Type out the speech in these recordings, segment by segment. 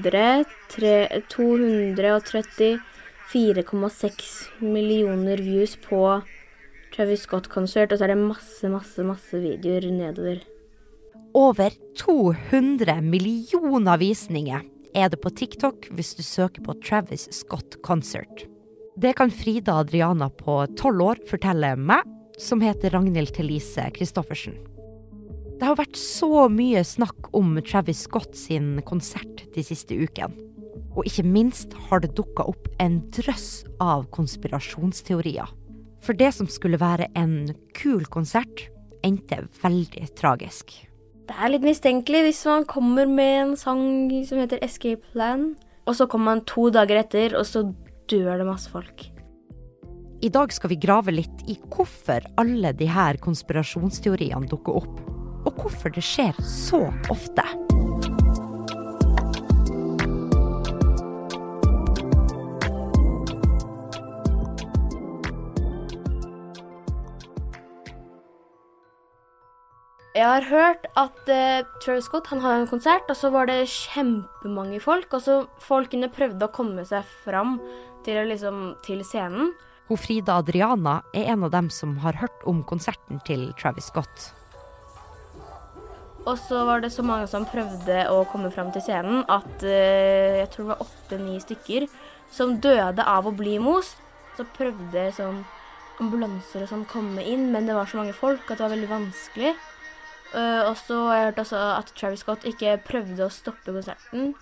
100, 234,6 millioner views på Travis Scott-konsert, og så er det masse, masse, masse videoer nedover. Over 200 millioner visninger er det på TikTok hvis du søker på Travis Scott Concert. Det kan Frida Adriana på tolv år fortelle meg, som heter Ragnhild Thelise Christoffersen. Det har vært så mye snakk om Travis Scott sin konsert de siste ukene. Og ikke minst har det dukka opp en drøss av konspirasjonsteorier. For det som skulle være en kul konsert, endte veldig tragisk. Det er litt mistenkelig hvis man kommer med en sang som heter Escape Plan, og så kommer man to dager etter, og så dør det masse folk. I dag skal vi grave litt i hvorfor alle de her konspirasjonsteoriene dukker opp, og hvorfor det skjer så ofte. Jeg har hørt at uh, Travis Scott han hadde en konsert, og så var det kjempemange folk. Og så folkene prøvde å komme seg fram til, liksom, til scenen. Hun Frida Adriana er en av dem som har hørt om konserten til Travis Scott. Og så var det så mange som prøvde å komme fram til scenen at eh, jeg tror det var åtte-ni stykker som døde av å bli most. Så prøvde sånn ambulanser og sånn komme inn, men det var så mange folk at det var veldig vanskelig. Uh, og så har jeg hørt også at Travis Scott ikke prøvde å stoppe konserten.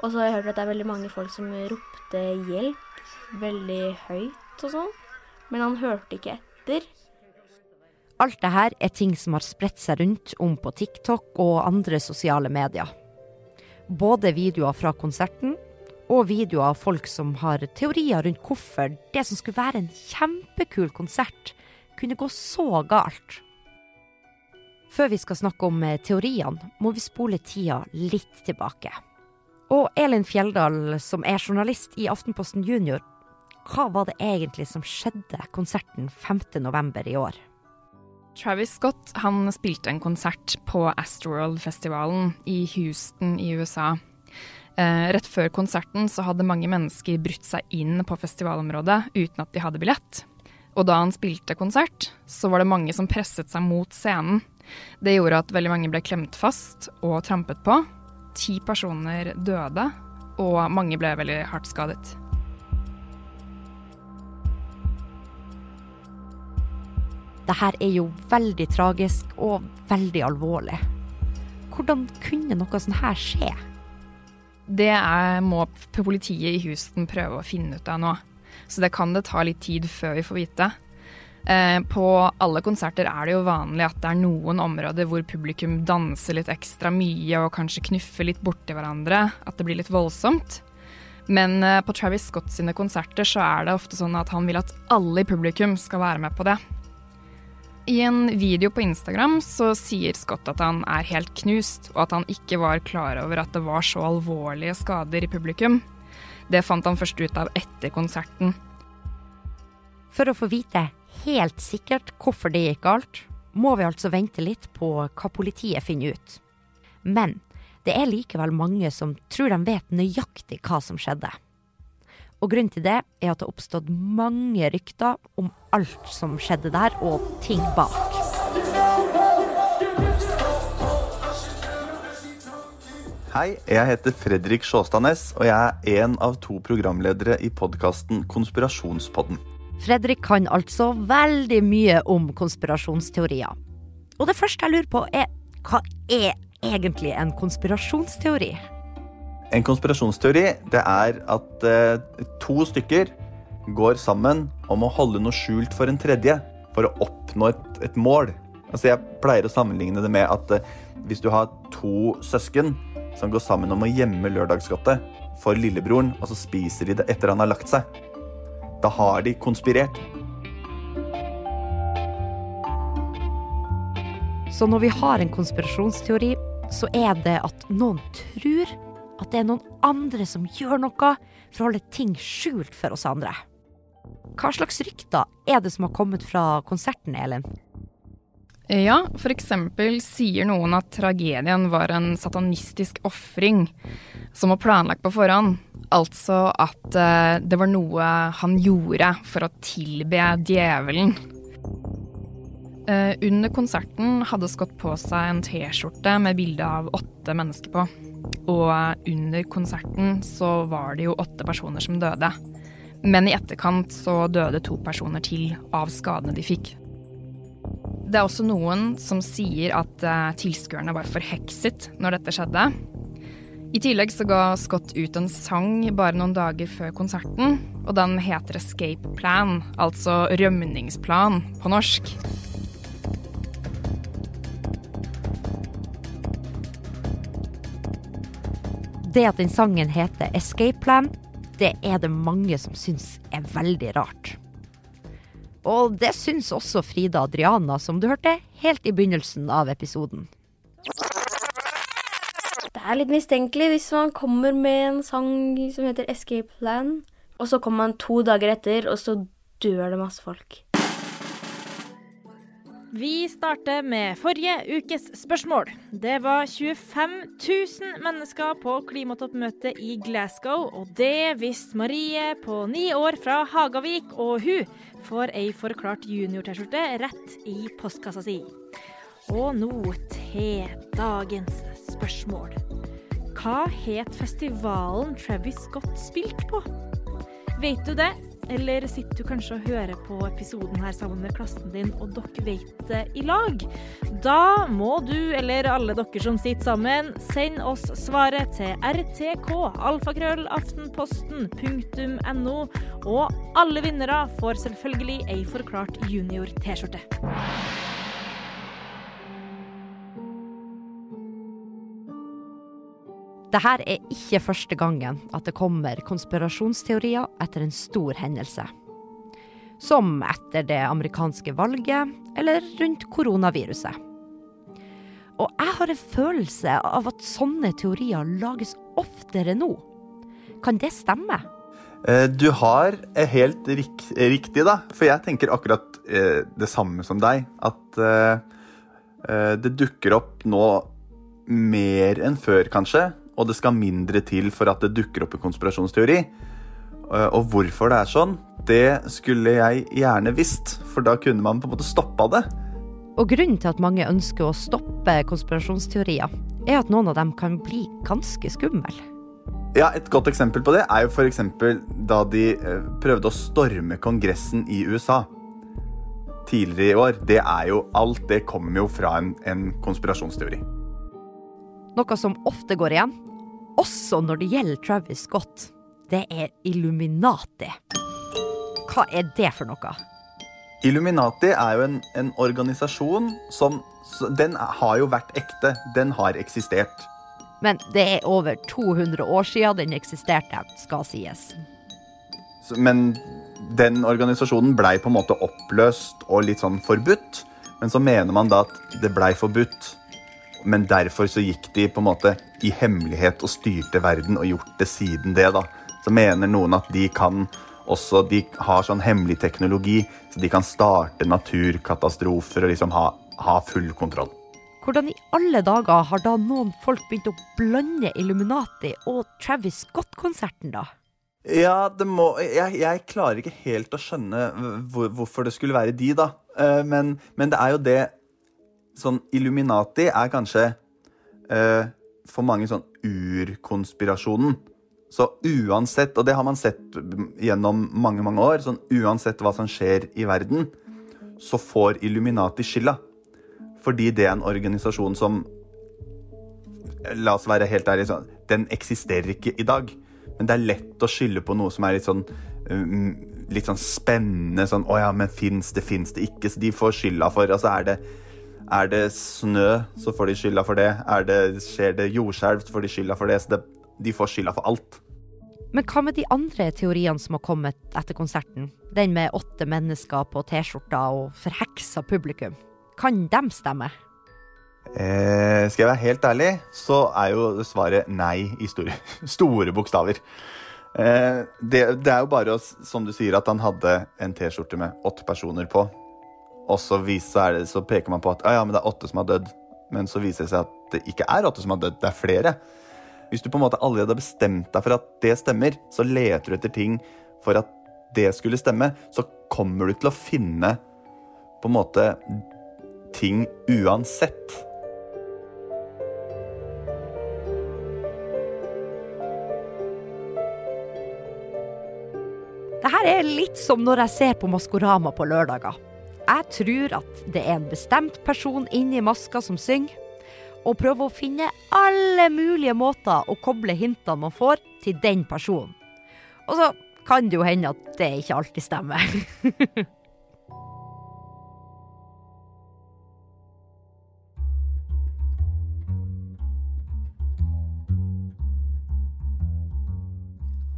Og så har jeg hørt at det er veldig mange folk som ropte hjelp veldig høyt og sånn. Men han hørte ikke etter. Alt det her er ting som har spredt seg rundt om på TikTok og andre sosiale medier. Både videoer fra konserten og videoer av folk som har teorier rundt hvorfor det som skulle være en kjempekul konsert, kunne gå så galt. Før vi skal snakke om eh, teoriene, må vi spole tida litt tilbake. Og Elin Fjelldal, som er journalist i Aftenposten Junior, hva var det egentlig som skjedde konserten 5.11. i år? Travis Scott han spilte en konsert på Astroworld-festivalen i Houston i USA. Eh, rett før konserten så hadde mange mennesker brutt seg inn på festivalområdet uten at de hadde billett. Og da han spilte konsert, så var det mange som presset seg mot scenen. Det gjorde at veldig mange ble klemt fast og trampet på. Ti personer døde, og mange ble veldig hardt skadet. Dette er jo veldig tragisk og veldig alvorlig. Hvordan kunne noe sånt her skje? Det er, må politiet i Houston prøve å finne ut av nå. Så det kan det ta litt tid før vi får vite. Eh, på alle konserter er det jo vanlig at det er noen områder hvor publikum danser litt ekstra mye og kanskje knuffer litt borti hverandre. At det blir litt voldsomt. Men eh, på Travis Scott sine konserter så er det ofte sånn at han vil at alle i publikum skal være med på det. I en video på Instagram så sier Scott at han er helt knust, og at han ikke var klar over at det var så alvorlige skader i publikum. Det fant han først ut av etter konserten. For å få vite helt sikkert hvorfor det gikk galt, må vi altså vente litt på hva politiet finner ut. Men det er likevel mange som tror de vet nøyaktig hva som skjedde. Og grunnen til det er at det har oppstått mange rykter om alt som skjedde der, og ting bak. Hei, jeg heter Fredrik Sjåstadnes, og jeg er en av to programledere i podkasten Konspirasjonspodden. Fredrik kan altså veldig mye om konspirasjonsteorier. Og det første jeg lurer på, er hva er egentlig en konspirasjonsteori? En konspirasjonsteori det er at eh, to stykker går sammen om å holde noe skjult for en tredje for å oppnå et, et mål. Altså Jeg pleier å sammenligne det med at eh, hvis du har to søsken som går sammen om å gjemme lørdagsgodtet for lillebroren, og så spiser de det etter han har lagt seg, da har de konspirert. Så når vi har en konspirasjonsteori, så er det at noen tror at det er noen andre som gjør noe for å holde ting skjult for oss andre. Hva slags rykter er det som har kommet fra konserten, Elin? Ja, f.eks. sier noen at tragedien var en satanistisk ofring. som var planlagt på forhånd. Altså at eh, det var noe han gjorde for å tilbe djevelen. Eh, under konserten hadde Scott på seg en T-skjorte med bilde av åtte mennesker på. Og under konserten så var det jo åtte personer som døde. Men i etterkant så døde to personer til av skadene de fikk. Det er også noen som sier at eh, tilskuerne var forhekset når dette skjedde. I tillegg så ga Scott ut en sang bare noen dager før konserten, og den heter Escape Plan, altså rømningsplan på norsk. Det at den sangen heter Escape Plan, det er det mange som syns er veldig rart. Og det syns også Frida Adriana, som du hørte helt i begynnelsen av episoden. Det er litt mistenkelig hvis man kommer med en sang som heter Escape Plan, og så kommer man to dager etter, og så dør det masse folk. Vi starter med forrige ukes spørsmål. Det var 25 000 mennesker på klimatoppmøtet i Glasgow, og det visste Marie på ni år fra Hagavik, og hun får ei forklart junior-T-skjorte rett i postkassa si. Og nå til dagens spørsmål. Hva het festivalen Travis Scott spilte på? Vet du det? Eller sitter du kanskje og hører på episoden her sammen med klassen din, og dere vet det i lag? Da må du, eller alle dere som sitter sammen, sende oss svaret til rtk, alfakrøllaftenposten.no, og alle vinnere får selvfølgelig ei forklart junior-T-skjorte. Dette er ikke første gangen at det kommer konspirasjonsteorier etter en stor hendelse. Som etter det amerikanske valget, eller rundt koronaviruset. Og jeg har en følelse av at sånne teorier lages oftere nå. Kan det stemme? Eh, Du har eh, helt rik riktig, da. For jeg tenker akkurat eh, det samme som deg. At det dukker opp nå mer enn før, kanskje. Og det skal mindre til for at det dukker opp en konspirasjonsteori. Eh, og hvorfor det er sånn, det skulle jeg gjerne visst. For da kunne man på en måte stoppa det. Og grunnen til at mange ønsker å stoppe konspirasjonsteorier, er at noen av dem kan bli ganske skumle. Ja, Et godt eksempel på det er jo eksempel da de eh, prøvde å storme Kongressen i USA tidligere i år. Det er jo, Alt det kommer jo fra en, en konspirasjonsteori. Noe som ofte går igjen, også når det gjelder Travis Scott, det er Illuminati. Hva er det for noe? Illuminati er jo en, en organisasjon som Den har jo vært ekte. Den har eksistert. Men det er over 200 år siden den eksisterte, skal sies. Men den organisasjonen blei på en måte oppløst og litt sånn forbudt. Men så mener man da at det blei forbudt. Men derfor så gikk de på en måte i hemmelighet og styrte verden og gjort det siden det. da. Så mener noen at de kan også De har sånn hemmelig teknologi, så de kan starte naturkatastrofer og liksom ha, ha full kontroll. Hvordan i alle dager har da noen folk begynt å blande Illuminati og Travis Scott-konserten, da? Ja, det må jeg, jeg klarer ikke helt å skjønne hvor, hvorfor det skulle være de, da. Eh, Men, men det er jo det Sånn Illuminati er kanskje eh, for mange sånn urkonspirasjonen. Så uansett, og det har man sett gjennom mange, mange år, sånn uansett hva som skjer i verden, så får Illuminati skylda. Fordi det er en organisasjon som La oss være helt ærlige, sånn, den eksisterer ikke i dag. Men det er lett å skylde på noe som er litt sånn um, litt sånn spennende. Sånn 'Å ja, men fins det, fins det ikke?' Så de får skylda for Altså, er det, er det snø, så får de skylda for det. Er det, skjer det jordskjelv, så får de skylda for det. Så det, de får skylda for alt. Men hva med de andre teoriene som har kommet etter konserten? Den med åtte mennesker på T-skjorta og forheksa publikum. Kan dem stemme? Eh, skal jeg være helt ærlig, så er jo svaret nei i store, store bokstaver. Eh, det, det er jo bare som du sier, at han hadde en T-skjorte med åtte personer på. Og så, det, så peker man på at ah, ja, det er åtte som har dødd. Men så viser det seg at det ikke er åtte som har dødd, det er flere. Hvis du på en måte allerede har bestemt deg for at det stemmer, så leter du etter ting for at det skulle stemme, så kommer du til å finne på en måte ting uansett. Det her er litt som når jeg ser på Maskorama på lørdager. Jeg tror at det er en bestemt person inni maska som synger, og prøver å finne alle mulige måter å koble hintene man får, til den personen. Og så kan det jo hende at det ikke alltid stemmer.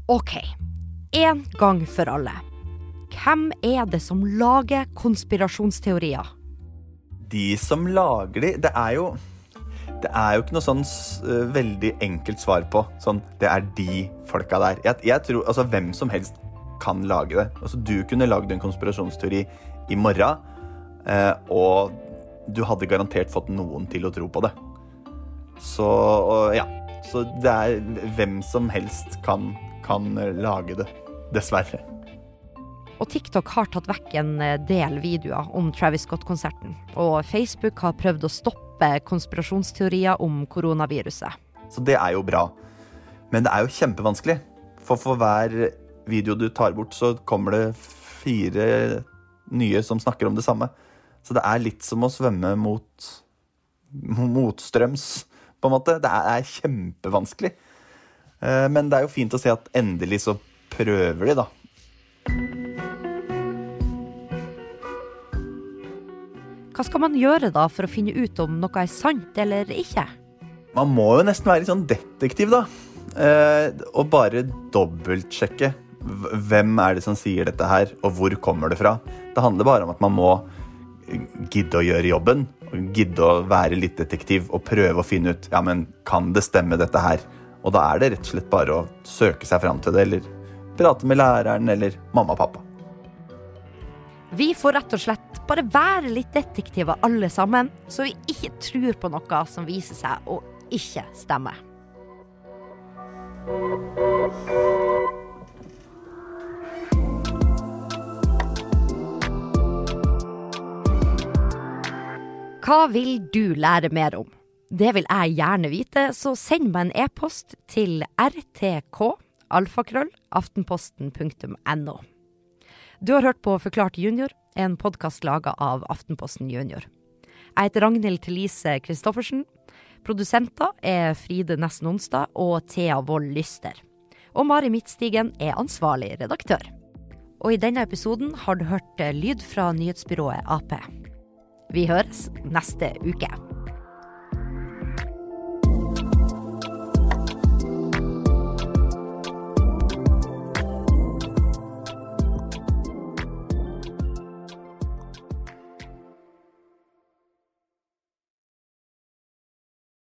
OK. En gang for alle. Hvem er det som lager konspirasjonsteorier? De som lager de, det er jo Det er jo ikke noe sånn uh, veldig enkelt svar på. Sånn, det er de folka der. Jeg, jeg tror, altså Hvem som helst kan lage det. Altså, du kunne lagd en konspirasjonsteori i morgen, uh, og du hadde garantert fått noen til å tro på det. Så uh, ja. Så det er hvem som helst kan, kan lage det. Dessverre. Og TikTok har tatt vekk en eh, del videoer om Travis Scott-konserten. Og Facebook har prøvd å stoppe konspirasjonsteorier om koronaviruset. Så det er jo bra. Men det er jo kjempevanskelig. For for hver video du tar bort, så kommer det fire nye som snakker om det samme. Så det er litt som å svømme mot motstrøms, på en måte. Det er kjempevanskelig. Eh, men det er jo fint å se at endelig så prøver de, da. Hva skal man gjøre da for å finne ut om noe er sant eller ikke? Man må jo nesten være litt sånn detektiv, da. Eh, og bare dobbeltsjekke. Hvem er det som sier dette her, og hvor kommer det fra? Det handler bare om at man må gidde å gjøre jobben. og Gidde å være litt detektiv og prøve å finne ut ja, men kan det stemme dette her. Og da er det rett og slett bare å søke seg fram til det, eller prate med læreren eller mamma og pappa. Vi får rett og slett bare være litt detektiver alle sammen, så vi ikke tror på noe som viser seg å ikke stemme. Hva vil du lære mer om? Det vil jeg gjerne vite, så send meg en e-post til rtk alfakrøll aftenposten.no. Du har hørt på Forklart junior, en podkast laga av Aftenposten junior. Jeg heter Ragnhild Thelise Christoffersen. Produsenter er Fride Nesten Onsdag og Thea Wold Lyster. Og Mari Midtstigen er ansvarlig redaktør. Og i denne episoden har du hørt lyd fra nyhetsbyrået Ap. Vi høres neste uke.